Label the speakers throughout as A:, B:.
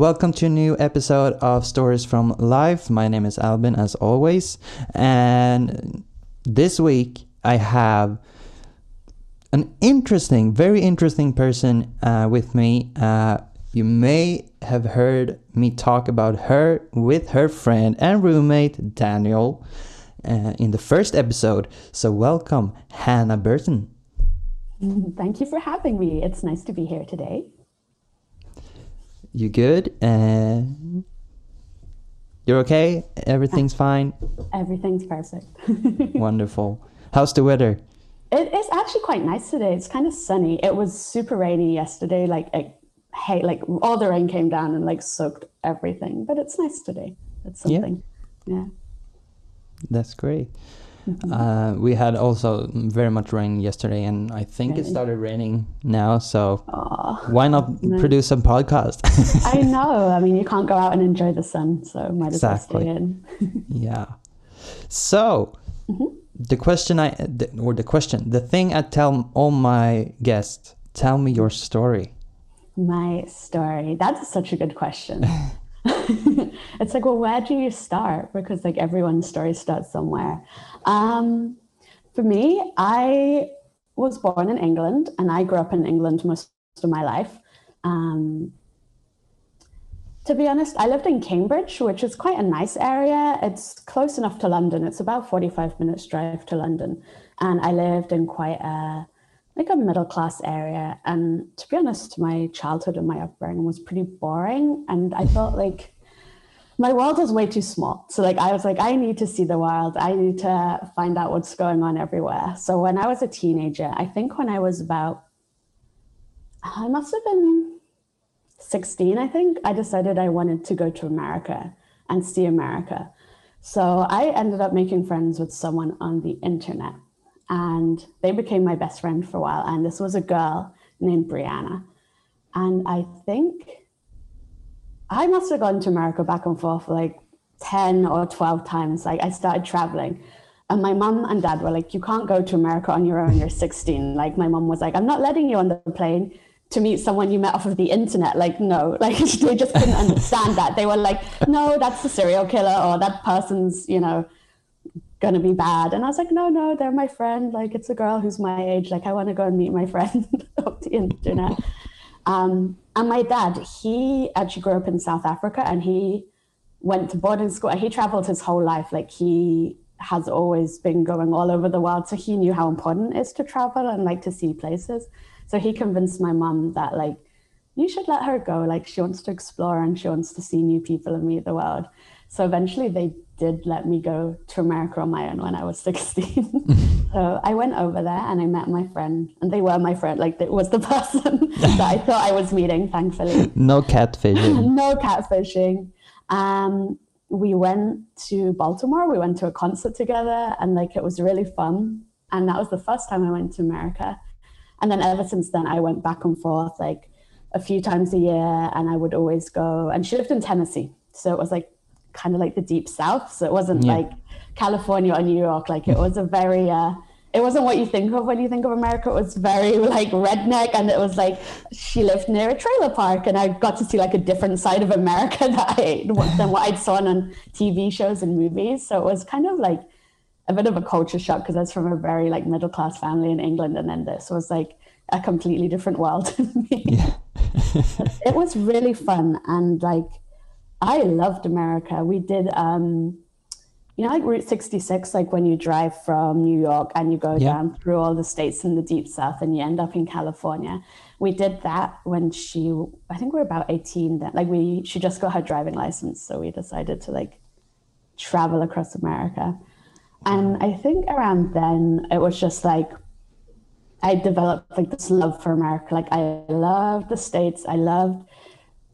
A: Welcome to a new episode of Stories from Life. My name is Albin, as always. And this week I have an interesting, very interesting person uh, with me. Uh, you may have heard me talk about her with her friend and roommate Daniel uh, in the first episode. So, welcome, Hannah Burton.
B: Thank you for having me. It's nice to be here today.
A: You good? Uh, you're okay? Everything's fine?
B: Everything's perfect.
A: Wonderful. How's the weather?
B: It is actually quite nice today. It's kind of sunny. It was super rainy yesterday. Like, it, hey, like all the rain came down and like soaked everything. But it's nice today. That's something. Yeah. yeah.
A: That's great. Mm-hmm. Uh, we had also very much rain yesterday, and I think really? it started raining now. So Aww. why not no. produce some podcast?
B: I know. I mean, you can't go out and enjoy the sun, so might as exactly. well stay in.
A: yeah. So mm-hmm. the question I or the question, the thing I tell all my guests: tell me your story.
B: My story. That's such a good question. it's like, well, where do you start? Because like everyone's story starts somewhere. Um, for me, I was born in England and I grew up in England most of my life. Um, to be honest, I lived in Cambridge, which is quite a nice area. It's close enough to London. It's about 45 minutes drive to London. And I lived in quite a like a middle class area. And to be honest, my childhood and my upbringing was pretty boring. And I felt like my world was way too small. So like I was like, I need to see the world. I need to find out what's going on everywhere. So when I was a teenager, I think when I was about I must have been 16, I think, I decided I wanted to go to America and see America. So I ended up making friends with someone on the internet and they became my best friend for a while. And this was a girl named Brianna. And I think I must have gone to America back and forth like 10 or 12 times. Like I started traveling. And my mom and dad were like, You can't go to America on your own. You're 16. Like my mom was like, I'm not letting you on the plane to meet someone you met off of the internet. Like, no, like they just couldn't understand that. They were like, No, that's a serial killer or that person's, you know, gonna be bad. And I was like, no, no, they're my friend. Like it's a girl who's my age. Like I want to go and meet my friend on the internet. Um, and my dad, he actually grew up in South Africa and he went to boarding school. He traveled his whole life. Like he has always been going all over the world. So he knew how important it is to travel and like to see places. So he convinced my mom that like you should let her go. Like she wants to explore and she wants to see new people and meet the world. So eventually they did let me go to America on my own when I was 16. so I went over there and I met my friend, and they were my friend. Like, it was the person that I thought I was meeting, thankfully.
A: No catfishing.
B: no catfishing. Um, we went to Baltimore. We went to a concert together, and like it was really fun. And that was the first time I went to America. And then ever since then, I went back and forth like a few times a year, and I would always go. And she lived in Tennessee, so it was like kind of like the deep south. So it wasn't yeah. like California or New York. Like it was a very, uh, it wasn't what you think of when you think of America. It was very like redneck, and it was like she lived near a trailer park, and I got to see like a different side of America that I than what I'd saw on TV shows and movies. So it was kind of like a bit of a culture shock because I was from a very like middle class family in England, and then this was like a completely different world to me. Yeah. it was really fun and like I loved America. We did, um, you know, like Route 66, like when you drive from New York and you go yeah. down through all the states in the deep south and you end up in California. We did that when she, I think we are about 18 then. Like we, she just got her driving license. So we decided to like travel across America. And I think around then it was just like, I developed like this love for America. Like I loved the States. I loved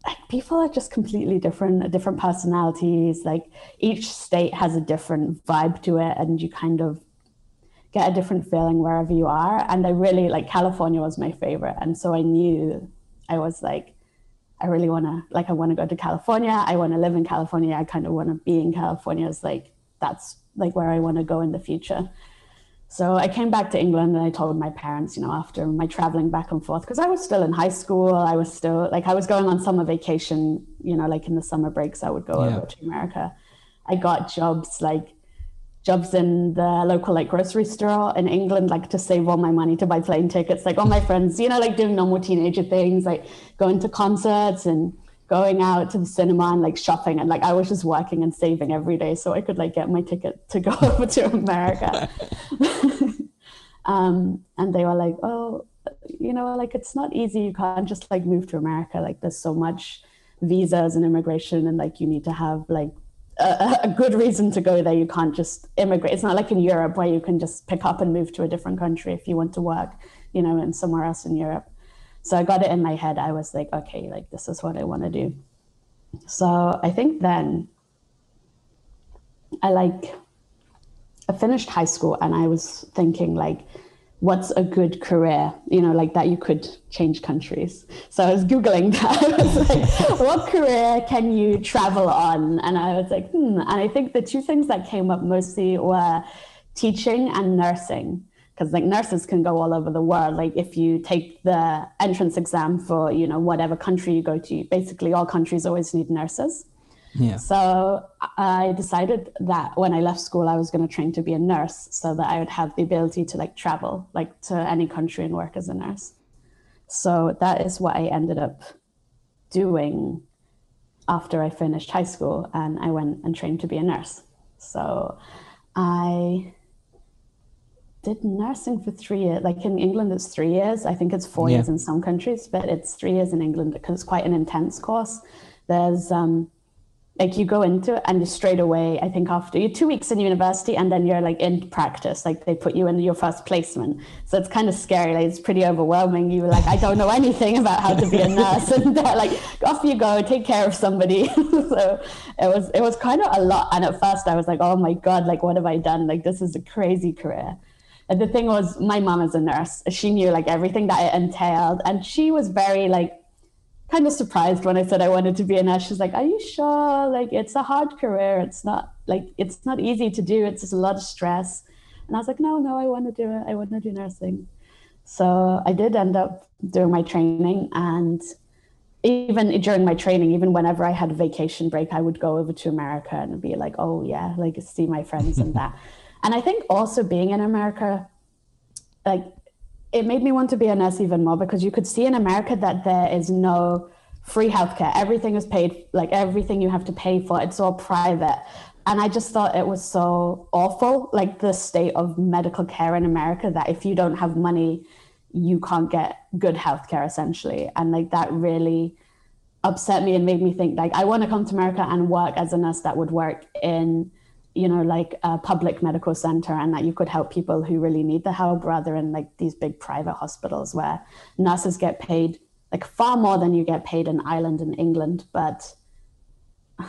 B: like people are just completely different, uh, different personalities. Like each state has a different vibe to it, and you kind of get a different feeling wherever you are. And I really like California was my favorite, and so I knew I was like, I really want to like I want to go to California. I want to live in California. I kind of want to be in California. It's like that's like where I want to go in the future. So I came back to England and I told my parents, you know, after my traveling back and forth, because I was still in high school. I was still like, I was going on summer vacation, you know, like in the summer breaks, I would go yeah. over to America. I got jobs like jobs in the local like grocery store in England, like to save all my money to buy plane tickets. Like all my friends, you know, like doing normal teenager things, like going to concerts and going out to the cinema and like shopping and like I was just working and saving every day so I could like get my ticket to go over to America. um, and they were like, oh, you know, like it's not easy. You can't just like move to America. Like there's so much visas and immigration and like you need to have like a, a good reason to go there. You can't just immigrate. It's not like in Europe where you can just pick up and move to a different country if you want to work, you know, in somewhere else in Europe. So I got it in my head. I was like, okay, like this is what I want to do. So I think then I like I finished high school and I was thinking like what's a good career, you know, like that you could change countries. So I was Googling that. I was like, what career can you travel on? And I was like, hmm. And I think the two things that came up mostly were teaching and nursing because like nurses can go all over the world like if you take the entrance exam for you know whatever country you go to basically all countries always need nurses
A: yeah.
B: So I decided that when I left school, I was going to train to be a nurse so that I would have the ability to like travel like to any country and work as a nurse. So that is what I ended up doing after I finished high school and I went and trained to be a nurse. So I did nursing for three years. Like in England, it's three years. I think it's four yeah. years in some countries, but it's three years in England because it's quite an intense course. There's um, like you go into it and you straight away, I think after you two weeks in university and then you're like in practice, like they put you in your first placement. So it's kind of scary. Like it's pretty overwhelming. You like, I don't know anything about how to be a nurse, and they're like, off you go, take care of somebody. so it was it was kind of a lot. And at first I was like, oh my god, like what have I done? Like this is a crazy career. The thing was, my mom is a nurse. She knew like everything that it entailed, and she was very like kind of surprised when I said I wanted to be a nurse. She's like, "Are you sure? Like, it's a hard career. It's not like it's not easy to do. It's just a lot of stress." And I was like, "No, no, I want to do it. I want to do nursing." So I did end up doing my training, and even during my training, even whenever I had a vacation break, I would go over to America and be like, "Oh yeah, like see my friends and that." And I think also being in America, like it made me want to be a nurse even more because you could see in America that there is no free healthcare. Everything is paid, like everything you have to pay for, it's all private. And I just thought it was so awful, like the state of medical care in America, that if you don't have money, you can't get good healthcare essentially. And like that really upset me and made me think like I want to come to America and work as a nurse that would work in you know, like a public medical center and that you could help people who really need the help rather than like these big private hospitals where nurses get paid like far more than you get paid in Ireland and England. But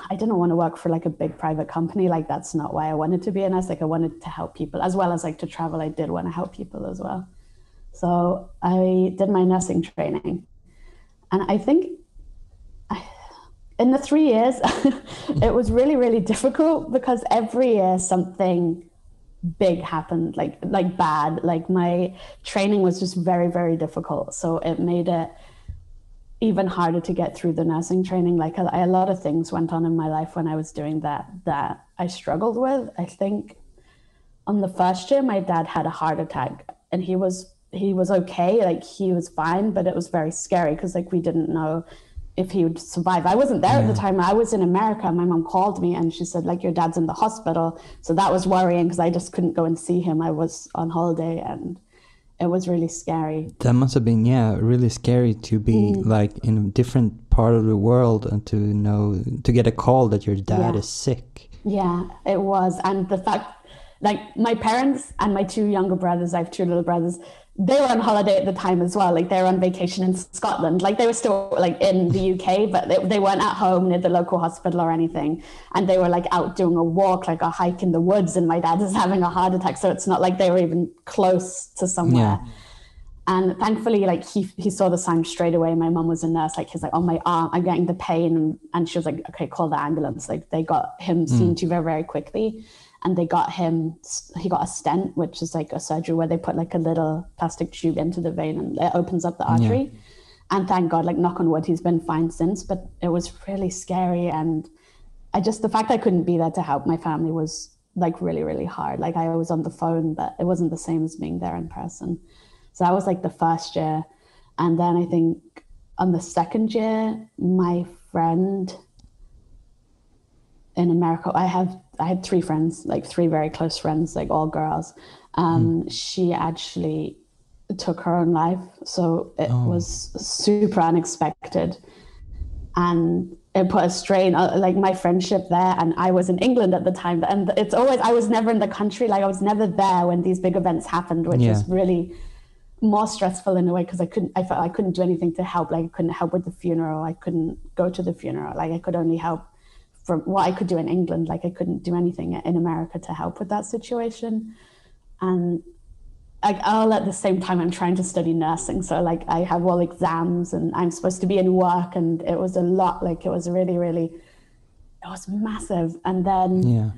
B: I didn't want to work for like a big private company. Like that's not why I wanted to be a nurse. Like I wanted to help people as well as like to travel. I did want to help people as well. So I did my nursing training. And I think in the three years, it was really, really difficult because every year something big happened, like like bad. Like my training was just very, very difficult. So it made it even harder to get through the nursing training. Like a, a lot of things went on in my life when I was doing that that I struggled with. I think on the first year, my dad had a heart attack, and he was he was okay, like he was fine, but it was very scary because like we didn't know if he would survive. I wasn't there yeah. at the time. I was in America. My mom called me and she said, like, your dad's in the hospital. So that was worrying because I just couldn't go and see him. I was on holiday and it was really scary.
A: That must have been, yeah, really scary to be mm. like in a different part of the world and to know, to get a call that your dad yeah. is sick.
B: Yeah, it was. And the fact, like, my parents and my two younger brothers, I have two little brothers, they were on holiday at the time as well. Like they were on vacation in Scotland. Like they were still like in the UK, but they, they weren't at home near the local hospital or anything. And they were like out doing a walk, like a hike in the woods. And my dad is having a heart attack. So it's not like they were even close to somewhere. Yeah. And thankfully, like he he saw the sign straight away. My mom was a nurse. Like he's like, oh my arm, I'm getting the pain, and, she was like, okay, call the ambulance. Like they got him mm. seen to very very quickly, and they got him. He got a stent, which is like a surgery where they put like a little plastic tube into the vein and it opens up the artery. Yeah. And thank God, like knock on wood, he's been fine since. But it was really scary, and I just the fact I couldn't be there to help my family was like really really hard. Like I was on the phone, but it wasn't the same as being there in person. So that was like the first year. And then I think on the second year, my friend in America, I have I had three friends, like three very close friends, like all girls. Um, mm. She actually took her own life, so it oh. was super unexpected, and it put a strain like my friendship there. And I was in England at the time, and it's always I was never in the country, like I was never there when these big events happened, which yeah. was really more stressful in a way because I couldn't I felt I couldn't do anything to help. Like I couldn't help with the funeral. I couldn't go to the funeral. Like I could only help from what I could do in England. Like I couldn't do anything in America to help with that situation. And like all at the same time I'm trying to study nursing. So like I have all exams and I'm supposed to be in work and it was a lot. Like it was really, really it was massive. And then
A: yeah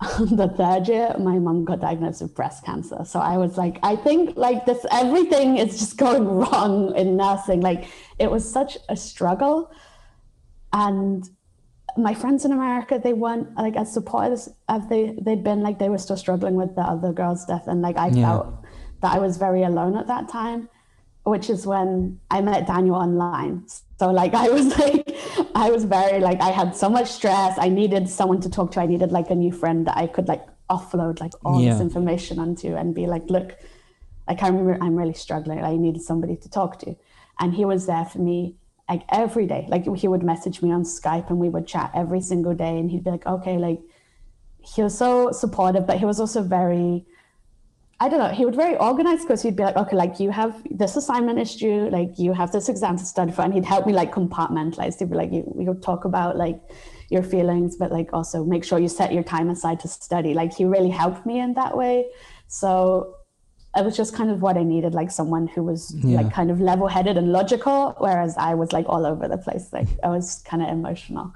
B: the third year, my mom got diagnosed with breast cancer. So I was like, I think like this, everything is just going wrong in nursing. Like it was such a struggle. And my friends in America, they weren't like as supportive as they, they'd been, like they were still struggling with the other girl's death. And like I yeah. felt that I was very alone at that time, which is when I met Daniel online. So like I was like I was very like I had so much stress. I needed someone to talk to. I needed like a new friend that I could like offload like all yeah. this information onto and be like, look, like I remember I'm really struggling. I needed somebody to talk to. And he was there for me like every day. Like he would message me on Skype and we would chat every single day and he'd be like, okay, like he was so supportive, but he was also very I don't know, he would very organized because he'd be like, okay, like you have this assignment is due, like you have this exam to study for, and he'd help me like compartmentalize. He'd be like, you, we would talk about like your feelings, but like also make sure you set your time aside to study. Like he really helped me in that way. So it was just kind of what I needed, like someone who was yeah. like kind of level headed and logical, whereas I was like all over the place. Like I was kind of emotional.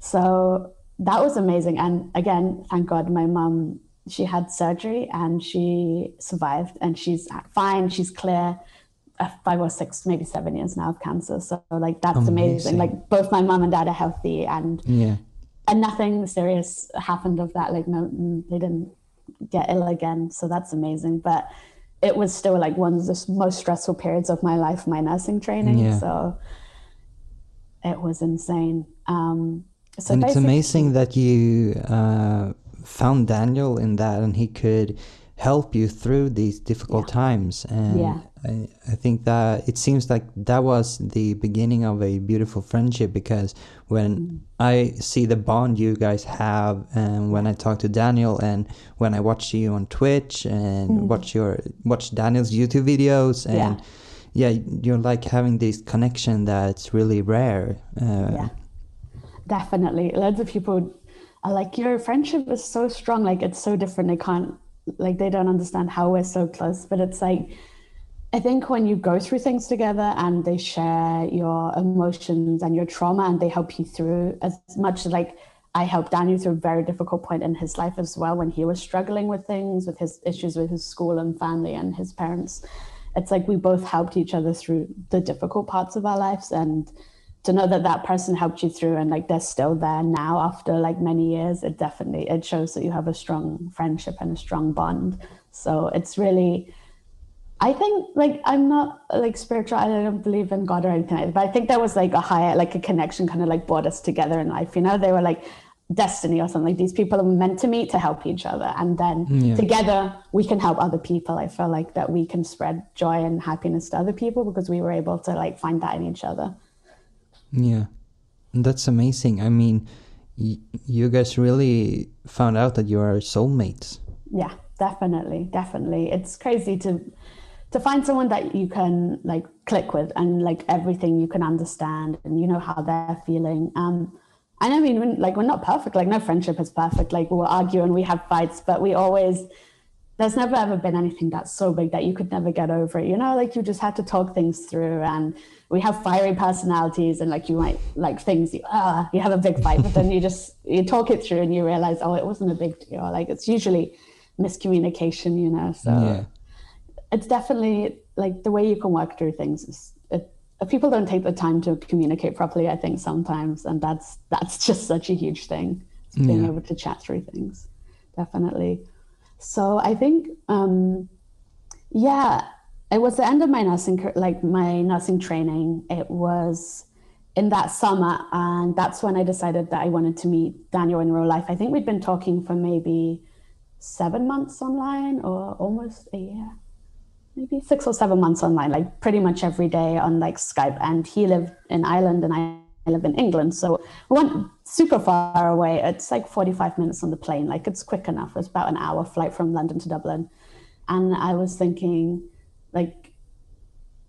B: So that was amazing. And again, thank God my mom she had surgery and she survived and she's fine she's clear uh, five or six maybe seven years now of cancer so like that's amazing, amazing. like both my mom and dad are healthy and
A: yeah
B: and nothing serious happened of that like no they didn't get ill again so that's amazing but it was still like one of the most stressful periods of my life my nursing training yeah. so it was insane um
A: so and it's amazing that you uh found Daniel in that, and he could help you through these difficult yeah. times. And
B: yeah.
A: I, I think that it seems like that was the beginning of a beautiful friendship because when. I see the bond you guys have, and when I talk to Daniel, and when I watch you on Twitch and mm. watch your watch Daniel's YouTube videos, and yeah. yeah, you're like having this connection that's really rare.
B: Uh, yeah, definitely. Lots of people are like your friendship is so strong like it's so different they can't like they don't understand how we're so close but it's like i think when you go through things together and they share your emotions and your trauma and they help you through as much like i helped daniel through a very difficult point in his life as well when he was struggling with things with his issues with his school and family and his parents. It's like we both helped each other through the difficult parts of our lives and to know that that person helped you through and like they're still there now after like many years it definitely it shows that you have a strong friendship and a strong bond. So it's really i think like i'm not like spiritual i don't believe in god or anything like that, but i think there was like a higher like a connection kind of like brought us together in life you know they were like destiny or something like these people are meant to meet to help each other and then mm, yeah. together we can help other people i feel like that we can spread joy and happiness to other people because we were able to like find that in each other
A: yeah, that's amazing. I mean, y- you guys really found out that you are soulmates.
B: Yeah, definitely, definitely. It's crazy to to find someone that you can like click with and like everything you can understand and you know how they're feeling. Um, and I mean, when, like we're not perfect. Like no friendship is perfect. Like we'll argue and we have fights, but we always there's never ever been anything that's so big that you could never get over it. You know, like you just had to talk things through and we have fiery personalities and like you might like things you ah you have a big fight, but then you just you talk it through and you realize, oh, it wasn't a big deal. Like it's usually miscommunication, you know. So yeah. It's definitely like the way you can work through things is it, people don't take the time to communicate properly, I think sometimes, and that's that's just such a huge thing. Being yeah. able to chat through things. Definitely. So I think, um, yeah, it was the end of my nursing, like my nursing training. It was in that summer, and that's when I decided that I wanted to meet Daniel in real life. I think we'd been talking for maybe seven months online, or almost a year, maybe six or seven months online, like pretty much every day on like Skype. And he lived in Ireland, and I live in England. So we went super far away. It's like 45 minutes on the plane. Like it's quick enough. It's about an hour flight from London to Dublin. And I was thinking, like,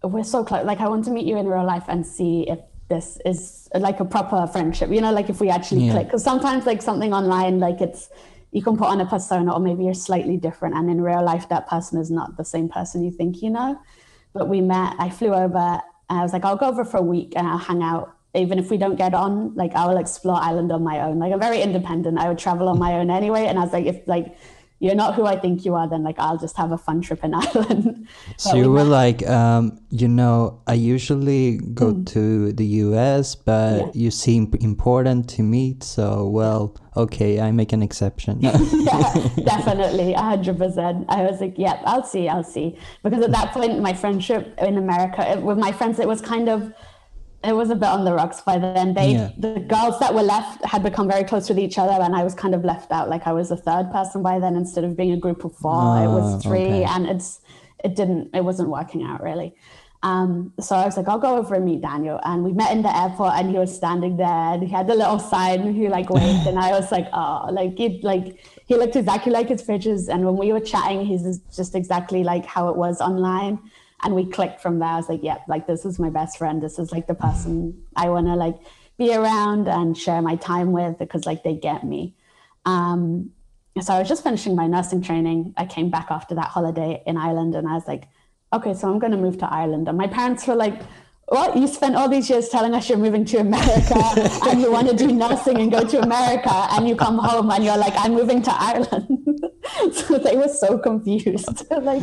B: we're so close. Like, I want to meet you in real life and see if this is like a proper friendship, you know, like if we actually yeah. click. Because sometimes, like, something online, like it's, you can put on a persona or maybe you're slightly different. And in real life, that person is not the same person you think you know. But we met, I flew over, I was like, I'll go over for a week and I'll hang out even if we don't get on, like I will explore Ireland on my own. Like I'm very independent. I would travel on my own anyway. And I was like, if like you're not who I think you are, then like I'll just have a fun trip in Ireland.
A: so you were like, um, you know, I usually go mm. to the US, but yeah. you seem important to meet. So well, okay, I make an exception.
B: yeah, definitely, hundred percent. I was like, yeah, I'll see, I'll see, because at that point, my friendship in America with my friends, it was kind of it was a bit on the rocks by then. They yeah. the girls that were left had become very close with each other, and I was kind of left out. Like I was a third person by then instead of being a group of four. Oh, it was ah, three, okay. and it's it didn't it wasn't working out really. Um, so I was like, I'll go over and meet Daniel. And we met in the airport and he was standing there and he had the little sign and he like waved and I was like, oh, like he like he looked exactly like his pictures. And when we were chatting, he's just exactly like how it was online and we clicked from there. I was like, yeah, like this is my best friend. This is like the person I want to like be around and share my time with because like they get me. Um, so I was just finishing my nursing training. I came back after that holiday in Ireland and I was like, okay, so I'm going to move to Ireland. And my parents were like, what? You spent all these years telling us you're moving to America and you want to do nursing and go to America and you come home and you're like, I'm moving to Ireland. so they were so confused. like,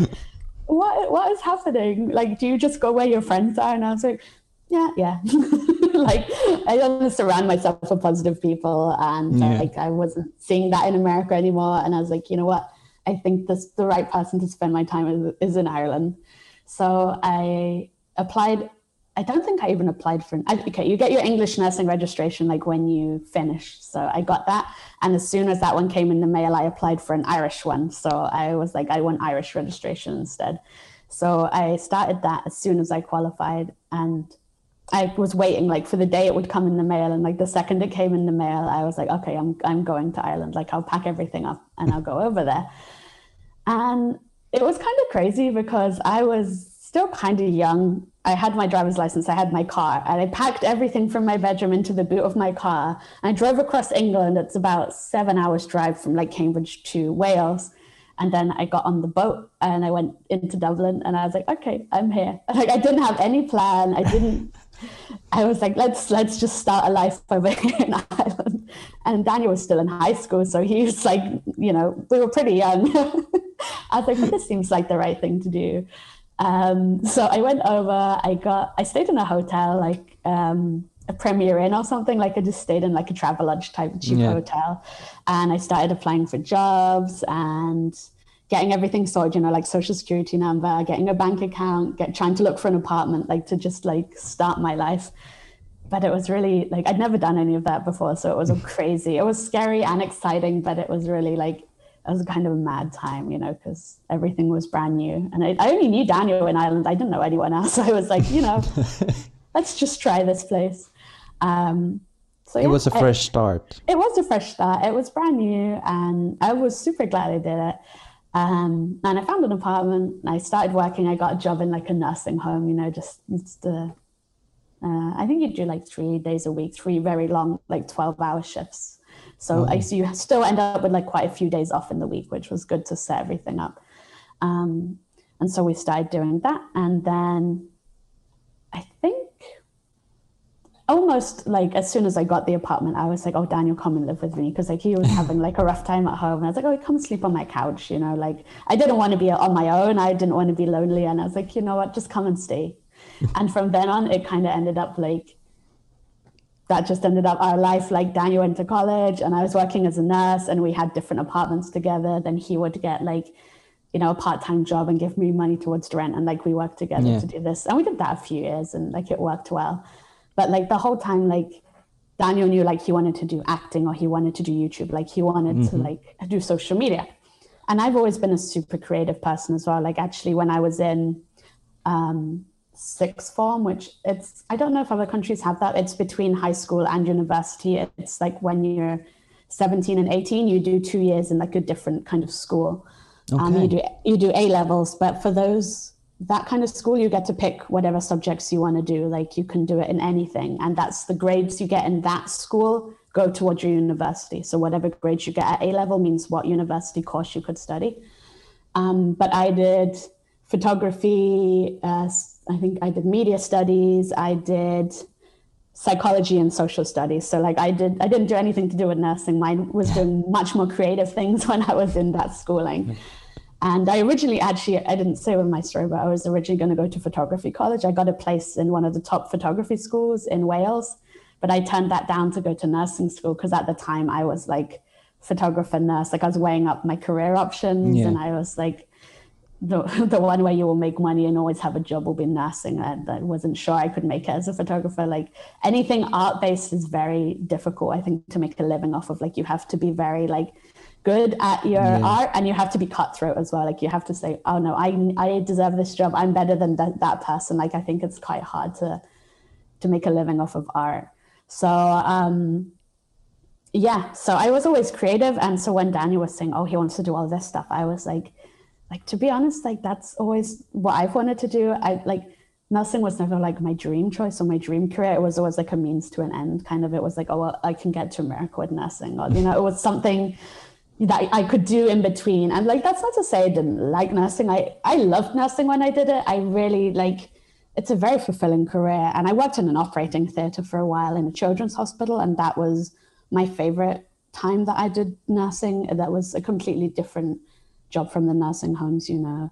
B: what what is happening? Like, do you just go where your friends are? And I was like, yeah, yeah. like, I to surround myself with positive people, and uh, yeah. like I wasn't seeing that in America anymore. And I was like, you know what? I think this the right person to spend my time is, is in Ireland. So I applied I don't think I even applied for an. Okay, you get your English nursing registration like when you finish. So I got that, and as soon as that one came in the mail, I applied for an Irish one. So I was like, I want Irish registration instead. So I started that as soon as I qualified, and I was waiting like for the day it would come in the mail. And like the second it came in the mail, I was like, okay, I'm I'm going to Ireland. Like I'll pack everything up and I'll go over there. And it was kind of crazy because I was still kind of young. I had my driver's license, I had my car, and I packed everything from my bedroom into the boot of my car. I drove across England. It's about seven hours drive from like Cambridge to Wales. And then I got on the boat and I went into Dublin and I was like, okay, I'm here. Like I didn't have any plan. I didn't I was like, let's let's just start a life over here in Ireland. And Daniel was still in high school, so he was like, you know, we were pretty young. I was like, this seems like the right thing to do. Um, so I went over, I got, I stayed in a hotel, like um, a Premier Inn or something. Like I just stayed in like a Travelodge type cheap yeah. hotel. And I started applying for jobs and getting everything sorted, you know, like social security number, getting a bank account, get trying to look for an apartment, like to just like start my life. But it was really like I'd never done any of that before. So it was crazy. It was scary and exciting, but it was really like it was kind of a mad time, you know, because everything was brand new. And I, I, only knew Daniel in Ireland. I didn't know anyone else. I was like, you know, let's just try this place. Um,
A: so yeah, it was a fresh start.
B: It was a fresh start. It was brand new, and I was super glad I did it. Um, and I found an apartment. I started working. I got a job in like a nursing home. You know, just just the. Uh, I think you do like three days a week, three very long, like twelve hour shifts so oh. I so you still end up with like quite a few days off in the week, which was good to set everything up. Um, and so we started doing that. And then I think almost like as soon as I got the apartment, I was like, "Oh, Daniel, come and live with me," because like he was having like a rough time at home, and I was like, "Oh, come sleep on my couch," you know. Like I didn't want to be on my own. I didn't want to be lonely, and I was like, "You know what? Just come and stay." and from then on, it kind of ended up like that. Just ended up our life. Like Daniel went to college, and I was working as a nurse, and we had different apartments together. Then he would get like you know, a part-time job and give me money towards the rent. And like we worked together yeah. to do this. And we did that a few years and like it worked well. But like the whole time, like Daniel knew like he wanted to do acting or he wanted to do YouTube, like he wanted mm-hmm. to like do social media. And I've always been a super creative person as well. Like actually when I was in um, sixth form, which it's I don't know if other countries have that. It's between high school and university. It's like when you're 17 and 18, you do two years in like a different kind of school. Okay. Um, you do you do A levels, but for those that kind of school, you get to pick whatever subjects you want to do. Like you can do it in anything. And that's the grades you get in that school go towards your university. So whatever grades you get at A level means what university course you could study. Um, but I did photography, uh, I think I did media studies, I did psychology and social studies. So like I did I didn't do anything to do with nursing. Mine was doing much more creative things when I was in that schooling. Hmm. And I originally actually, I didn't say with my story, but I was originally going to go to photography college. I got a place in one of the top photography schools in Wales, but I turned that down to go to nursing school because at the time I was like photographer nurse. Like I was weighing up my career options yeah. and I was like, the, the one way you will make money and always have a job will be nursing. And I wasn't sure I could make it as a photographer. Like anything art based is very difficult, I think, to make a living off of. Like you have to be very like good at your yeah. art and you have to be cutthroat as well like you have to say oh no i i deserve this job i'm better than that, that person like i think it's quite hard to to make a living off of art so um yeah so i was always creative and so when daniel was saying oh he wants to do all this stuff i was like like to be honest like that's always what i've wanted to do i like nursing was never like my dream choice or my dream career it was always like a means to an end kind of it was like oh well, i can get to america with nursing or you know it was something that I could do in between. And like that's not to say I didn't like nursing. I I loved nursing when I did it. I really like it's a very fulfilling career. And I worked in an operating theatre for a while in a children's hospital, and that was my favorite time that I did nursing. That was a completely different job from the nursing homes, you know.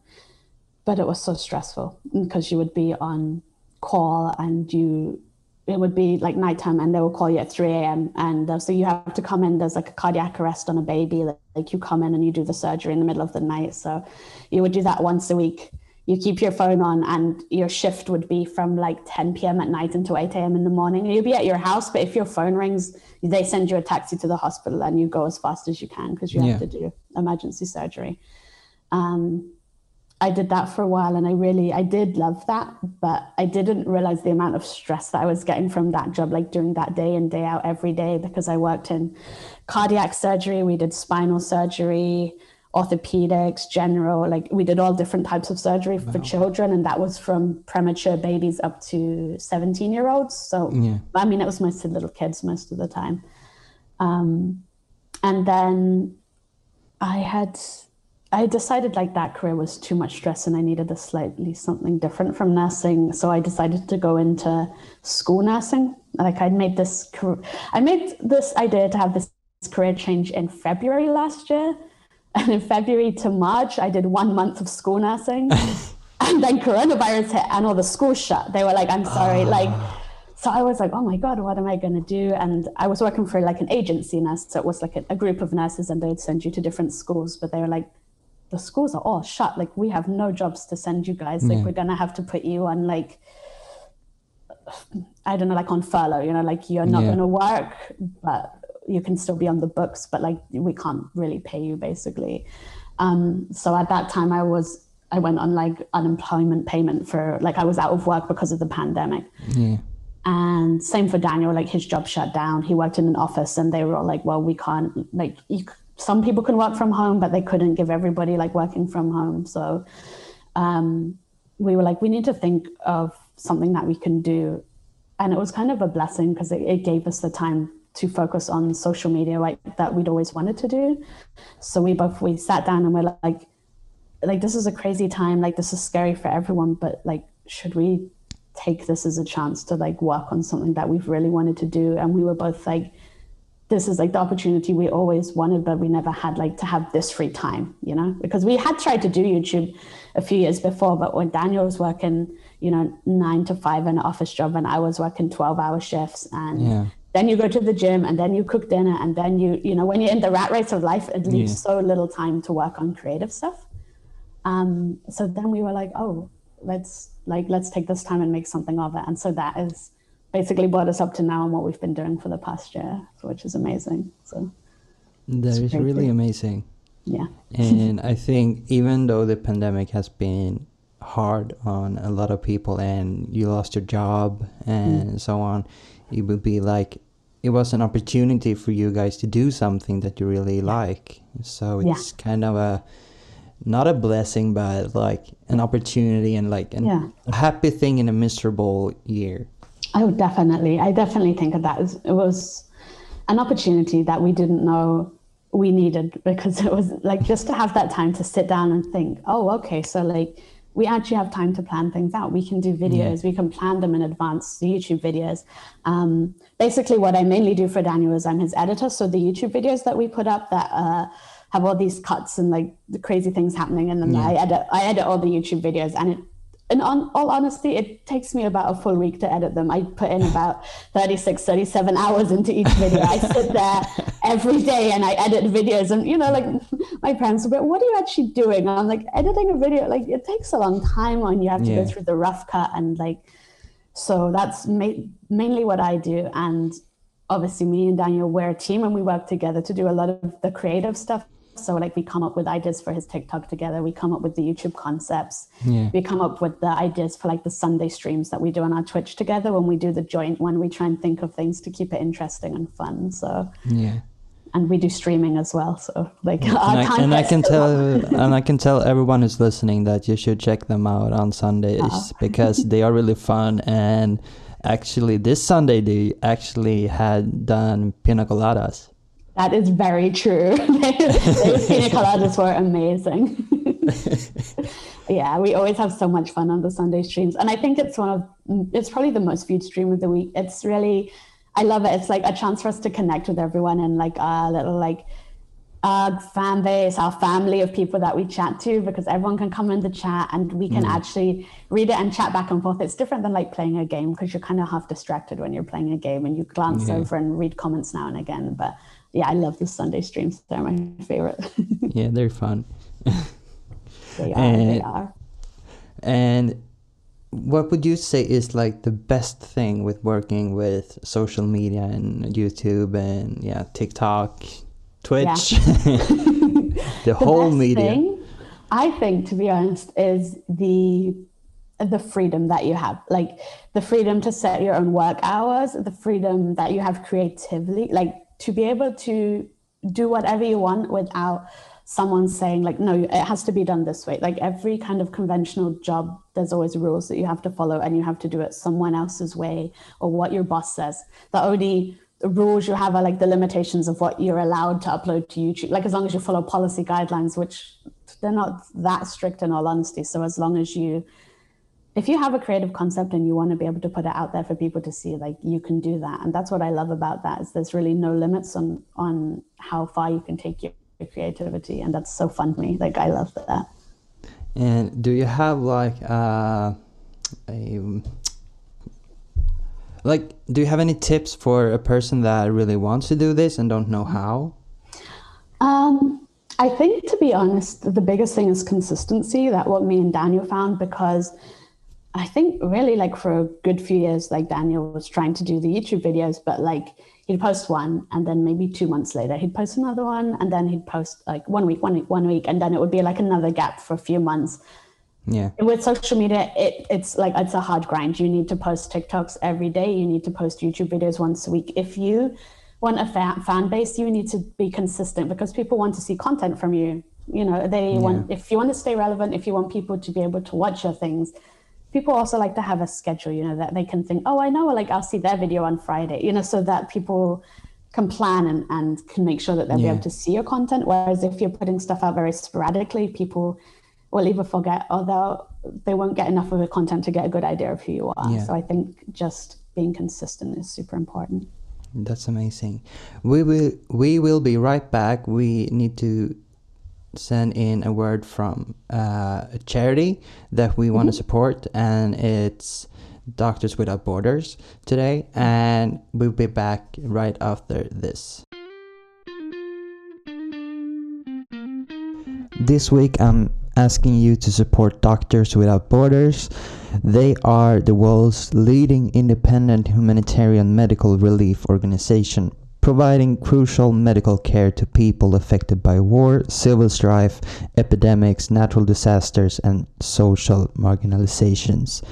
B: But it was so stressful because you would be on call and you it would be like nighttime and they will call you at 3 a.m. And uh, so you have to come in, there's like a cardiac arrest on a baby. Like, like, you come in and you do the surgery in the middle of the night. So you would do that once a week. You keep your phone on and your shift would be from like 10 p.m. at night until 8 a.m. in the morning. You'll be at your house, but if your phone rings, they send you a taxi to the hospital and you go as fast as you can because you have to do emergency surgery. Um, I did that for a while and I really I did love that, but I didn't realize the amount of stress that I was getting from that job, like doing that day in, day out every day, because I worked in cardiac surgery, we did spinal surgery, orthopedics, general, like we did all different types of surgery wow. for children, and that was from premature babies up to 17 year olds. So yeah. I mean it was mostly little kids most of the time. Um, and then I had I decided like that career was too much stress and I needed a slightly something different from nursing. So I decided to go into school nursing. Like I made this, I made this idea to have this career change in February last year. And in February to March, I did one month of school nursing. and then coronavirus hit and all the schools shut. They were like, I'm sorry. Uh. Like, so I was like, oh my God, what am I going to do? And I was working for like an agency nurse. So it was like a, a group of nurses and they'd send you to different schools, but they were like, the schools are all shut. Like we have no jobs to send you guys. Like yeah. we're gonna have to put you on like I don't know, like on furlough, you know, like you're not yeah. gonna work, but you can still be on the books, but like we can't really pay you basically. Um, so at that time I was I went on like unemployment payment for like I was out of work because of the pandemic. Yeah. And same for Daniel, like his job shut down. He worked in an office and they were all like, well, we can't like you some people can work from home, but they couldn't give everybody like working from home. So um, we were like, we need to think of something that we can do. And it was kind of a blessing because it, it gave us the time to focus on social media like that we'd always wanted to do. So we both we sat down and we're like, like this is a crazy time like this is scary for everyone but like should we take this as a chance to like work on something that we've really wanted to do and we were both like this is like the opportunity we always wanted but we never had like to have this free time you know because we had tried to do youtube a few years before but when daniel was working you know nine to five in an office job and i was working 12 hour shifts and
A: Yeah.
B: Then you go to the gym and then you cook dinner and then you you know when you're in the rat race of life it leaves
A: Yeah.
B: so little time to work on creative stuff. Um, so then we were like oh let's like let's take this time and make something of it. And so that is basically brought us up to now and what we've been doing for the past year which is amazing. So
A: That is really amazing.
B: yeah.
A: And I think even though the pandemic has been hard on a lot of people and you lost your job and so on, it would be like it was an opportunity for you guys to do something that you really like. So
B: Yeah.
A: it's kind of a not a blessing, but like an opportunity and like an,
B: Yeah.
A: a happy thing in a miserable year.
B: Oh, definitely. I definitely think of that as it was an opportunity that we didn't know we needed because it was like just to have that time to sit down and think, oh, okay, so like we actually have time to plan things out. We can do videos, we can plan them in advance, the YouTube videos. Um, basically, what I mainly do for Daniel is I'm his editor. So the YouTube videos that we put up that uh, have all these cuts and like the crazy things happening in them, I edit. I edit all the YouTube videos, and it in on, all honesty, it takes me about a full week to edit them. I put in about 36, 37 hours into each video. I sit there every day and I edit videos. And, you know, like my parents were, what are you actually doing? And I'm like, editing a video, like it takes a long time when you have to
A: Yeah.
B: go through the rough cut. And like, so that's ma- mainly what I do. And obviously, me and Daniel, we're a team and we work together to do a lot of the creative stuff. So, like, we come up with ideas for his TikTok together. We come up with the YouTube concepts.
A: Yeah.
B: We come up with the ideas for like the Sunday streams that we do on our Twitch together when we do the joint one. We try and think of things to keep it interesting and fun. So,
A: Yeah.
B: and we do streaming as well. So, like,
A: and
B: our
A: I,
B: time
A: and I can tell and I can tell everyone who's listening that you should check them out on Sundays
B: Oh.
A: because they are really fun and actually this Sunday they actually had done pina coladas.
B: That is very true. Those pina coladas were amazing. yeah, we always have so much fun on the Sunday streams, and I think it's one of it's probably the most viewed stream of the week. It's really, I love it. It's like a chance for us to connect with everyone and like a little like our fan base, our family of people that we chat to, because everyone can come in the chat and we can hmm. actually read it and chat back and forth. It's different than like playing a game because you're kind of half distracted when you're playing a game and you glance
A: Yeah.
B: over and read comments now and again. But yeah, I love the Sunday streams. They're my favorite.
A: Yeah, they're fun.
B: they are. they
A: And-
B: are.
A: And what would you say is like the best thing with working with social media and YouTube and yeah, TikTok, Twitch, the whole
B: best
A: media?
B: thing, I think, to be honest, is the the freedom that you have, like the freedom to set your own work hours, the freedom that you have creatively, like to be able to do whatever you want without someone saying like no it has to be done this way like every kind of conventional job there's always rules that you have to follow and you have to do it someone else's way or what your boss says the only rules you have are like the limitations of what you're allowed to upload to YouTube. Like as long as you follow policy guidelines, which they're not that strict in all honesty. So as long as you, if you have a creative concept and you want to be able to put it out there for people to see, like you can do that. And that's what I love about that is there's really no limits on on how far you can take your, your creativity, and that's so fun to me. Like I love that.
A: And do you have like uh, a like do you have any tips for a person that really wants to do this and don't know how?
B: Um, I think, to be honest, the biggest thing is consistency. That what me and Daniel found because I think really like for a good few years, like Daniel was trying to do the YouTube videos, but like he'd post one and then maybe two months later he'd post another one and then he'd post like one week, one week, one week, and then it would be like another gap for a few months.
A: Yeah.
B: with social media it, it's like it's a hard grind. You need to post tiktoks every day. You need to post youtube videos once a week. If you want a fan, fan base you need to be consistent because people want to see content from you. You know they want if you want to stay relevant if you want people to be able to watch your things people also like to have a schedule you know that they can think oh i know like i'll see their video on friday you know so that people can plan and, and can make sure that they'll be able to see your content whereas if you're putting stuff out very sporadically people will either forget or they'll they won't get enough of the content to get a good idea of who you are.
A: Yeah.
B: So I think just being consistent is super important.
A: That's amazing. We will we will be right back. We need to send in a word from uh, a charity that we want to support, and it's Doctors Without Borders today. And we'll be back right after this. This week, I'm asking you to support Doctors Without Borders. They are the world's leading independent humanitarian medical relief organization, providing crucial medical care to people affected by war, civil strife, epidemics, natural disasters, and social marginalizations.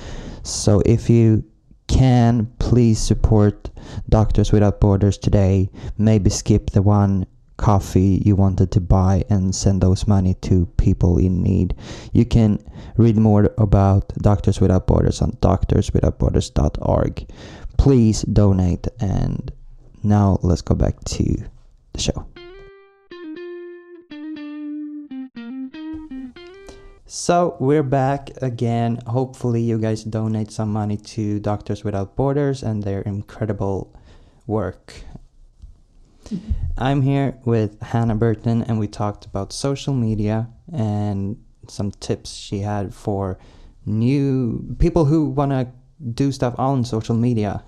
A: So if you can, please support Doctors Without Borders today. Maybe skip the one coffee you wanted to buy and send those money to people in need. You can read more about Doctors Without Borders on doctorswithoutborders.org. Please donate and now let's go back to the show. So we're back again. Hopefully, you guys donate some money to Doctors Without Borders and their incredible work. I'm here with Hannah Burton, and we talked about social media and some tips she had for new people who want to do stuff on social media.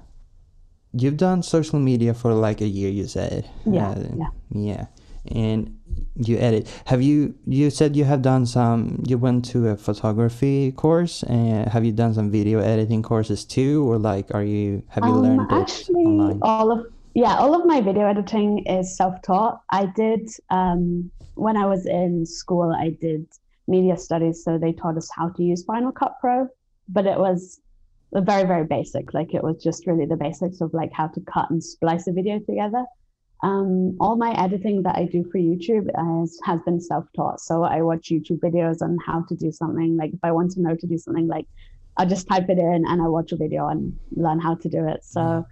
A: You've done social media for like a year, you said.
B: Yeah,
A: Uh,
B: yeah.
A: Yeah. And you edit. Have you, you said you have done some, you went to a photography course and have you done some video editing courses too? Or like, are you, have you learned
B: Um, actually,
A: online?
B: all of yeah, all of my video editing is self-taught. I did um, when I was in school. I did media studies, so they taught us how to use Final Cut Pro, but it was very very basic. Like it was just really the basics of like how to cut and splice a video together. Um, all my editing that I do for YouTube has, has been self-taught. So I watch YouTube videos on how to do something. Like if I want to know to do something, like I just type it in and I watch a video and learn how to do it. So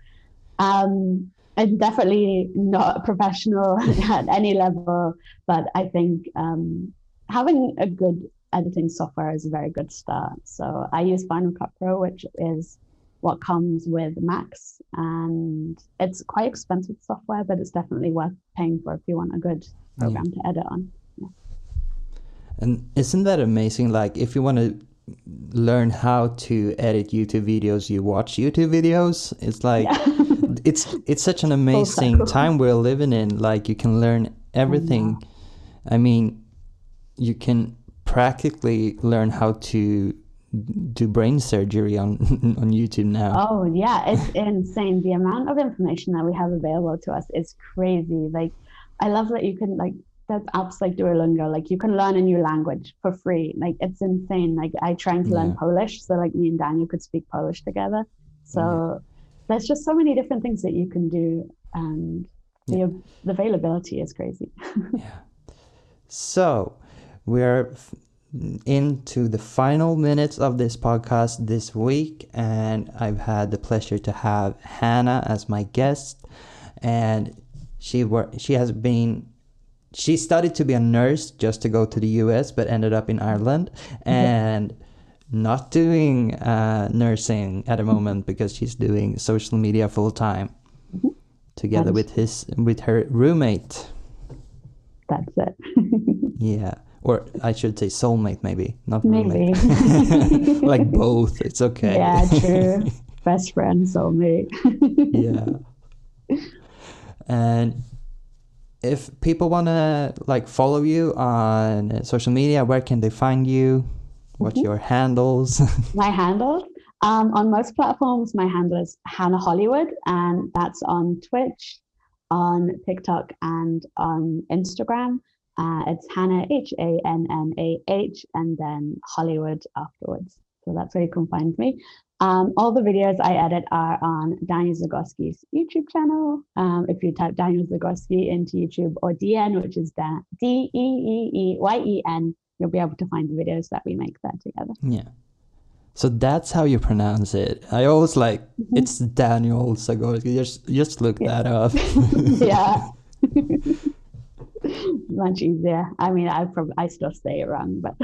B: um, I'm definitely not a professional at any level, but I think um, having a good editing software is a very good start. So I use Final Cut Pro, which is what comes with Macs, and it's quite expensive software, but it's definitely worth paying for if you want a good program to edit on.
A: And isn't that amazing? Like, if you want to learn how to edit YouTube videos, you watch YouTube videos. It's like it's it's such an amazing time we're living in. Like, you can learn everything. I mean, you can practically learn how to do brain surgery on on YouTube now.
B: Oh yeah, it's insane. The amount of information that we have available to us is crazy. Like, I love that you can like there's apps like Duolingo. Like you can learn a new language for free. Like it's insane. Like I trying to learn Polish, so like me and Daniel could speak Polish together. So there's just so many different things that you can do, and the, the availability is crazy. Yeah.
A: So, we're f- into the final minutes of this podcast this week, and I've had the pleasure to have Hannah as my guest, and she wor- she has been she studied to be a nurse just to go to the U.S., but ended up in Ireland, and not doing uh, nursing at the moment because she's doing social media full time, together
B: Nice.
A: with his with her roommate.
B: That's it.
A: Yeah. Or I should say soulmate, maybe. Not
B: Maybe.
A: like both. It's okay.
B: yeah, true. Best friend, soulmate.
A: yeah. And if people want to like follow you on social media, where can they find you? What's
B: Mm-hmm.
A: your handles?
B: my handle um, on most platforms my handle is hannah hollywood and that's on twitch on tiktok and on instagram uh, it's hannah h-a-n-n-a-h and then hollywood afterwards so that's where you can find me um, all the videos i edit are on daniel zagorski's youtube channel um, if you type daniel zagorski into youtube or dn which is Dan- E d-e-e-e-y-e-n you'll be able to find the videos that we make there together
A: yeah. So that's how you pronounce it. I always like
B: Mm-hmm.
A: it's Daniel Zagorski. Just just look that up.
B: yeah. Much easier. I mean, I probably I still say it wrong, but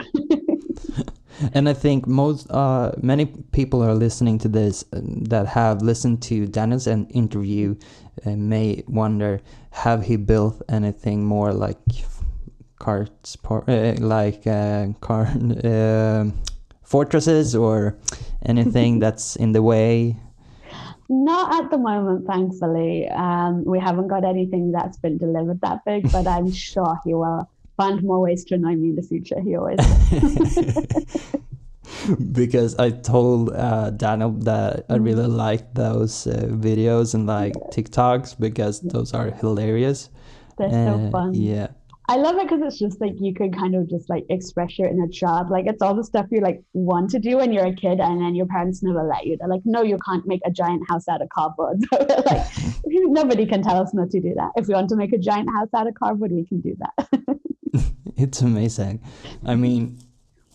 A: and I think most uh, many people are listening to this uh, that have listened to Daniel's interview uh, may wonder have he built anything more like carts uh, like uh, car uh, fortresses or anything that's in the way
B: not at the moment, thankfully. Um, we haven't got anything that's been delivered that big, but I'm sure he will find more ways to annoy me in the future. He always.
A: because I told uh, Daniel that I really mm-hmm. like those uh, videos and like TikToks because those are hilarious.
B: They're so fun.
A: Yeah.
B: I love it because it's just like you could kind of just like express your inner child. Like it's all the stuff you like want to do when you're a kid, and then your parents never let you. They're like, no, you can't make a giant house out of cardboard. So like, nobody can tell us not to do that. If we want to make a giant house out of cardboard, we can do that.
A: it's amazing. I mean,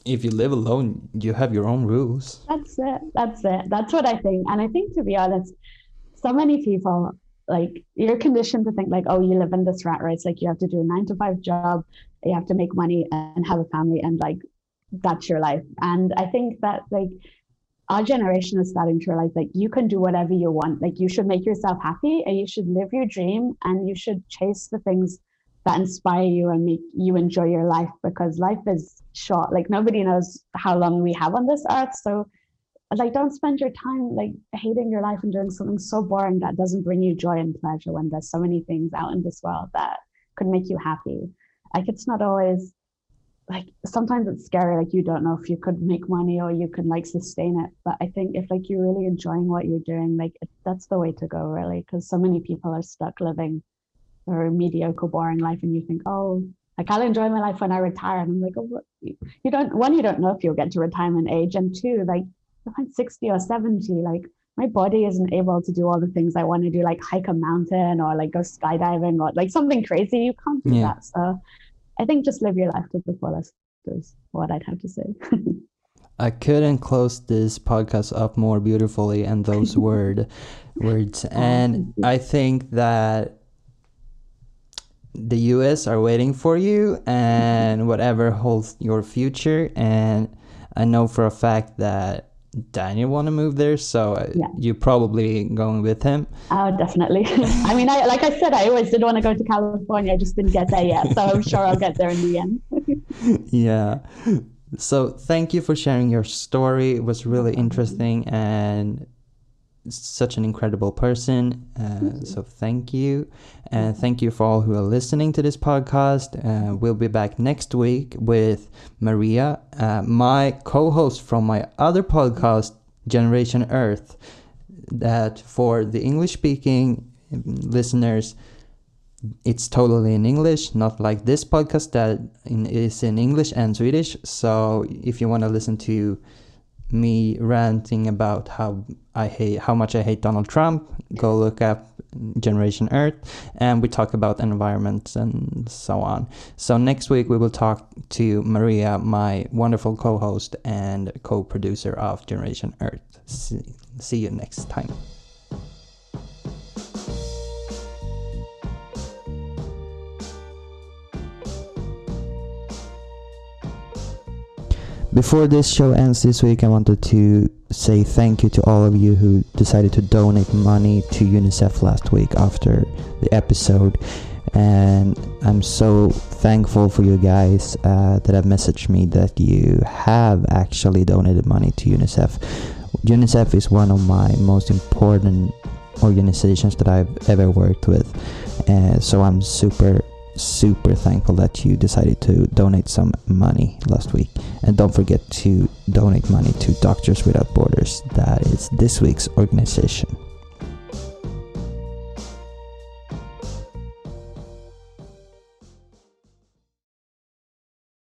A: if you live alone, you have your own rules.
B: That's it. That's it. That's what I think. And I think, to be honest, so many people like you're conditioned to think like, oh, you live in this rat race. Like you have to do a nine to five job, you have to make money and have a family, and like that's your life. And I think that like our generation is starting to realize like you can do whatever you want. Like you should make yourself happy and you should live your dream and you should chase the things that inspire you and make you enjoy your life because life is short. Like nobody knows how long we have on this earth. So like don't spend your time like hating your life and doing something so boring that doesn't bring you joy and pleasure when there's so many things out in this world that could make you happy. Like it's not always like sometimes it's scary like you don't know if you could make money or you could like sustain it but i think if like you're really enjoying what you're doing like that's the way to go really because so many people are stuck living or mediocre, boring life, and you think, oh, like I'll enjoy my life when I retire. And I'm like, oh, what? you don't. One, you don't know if you'll get to retirement age, and two, like if I'm 60 or 70, like my body isn't able to do all the things I want to do, like hike a mountain or like go skydiving or like something crazy. You can't do yeah. that. So I think just live your life to the fullest is what I'd have to say.
A: I couldn't close this podcast up more beautifully and those word words. Oh, and I think that the US are waiting for you and whatever holds your future and I know for a fact that Daniel want to move there, so uh, yeah. you're probably going with him.
B: Oh, definitely. I mean, I like I said, I always did want to go to California. I just didn't get there yet, so I'm sure I'll get there in the end.
A: yeah. So thank you for sharing your story. It was really interesting, and such an incredible person. Uh, so thank you. And thank you for all who are listening to this podcast. Uh, we'll be back next week with Maria, uh, my co host from my other podcast, Generation Earth. That for the English speaking listeners, it's totally in English, not like this podcast that in, is in English and Swedish. So if you want to listen to me ranting about how I hate how much I hate Donald Trump, go look up Generation Earth, and we talk about environment and so on. So next week we will talk to Maria, my wonderful co-host and co-producer of Generation Earth. See, see you next time. Before this show ends this week, I wanted to say thank you to all of you who decided to donate money to UNICEF last week after the episode. And I'm so thankful for you guys uh, that have messaged me that you have actually donated money to UNICEF. UNICEF is one of my most important organizations that I've ever worked with. Uh, so I'm super super thankful that you decided to donate some money last week. And don't forget to donate money to Doctors Without Borders. That is this week's organization.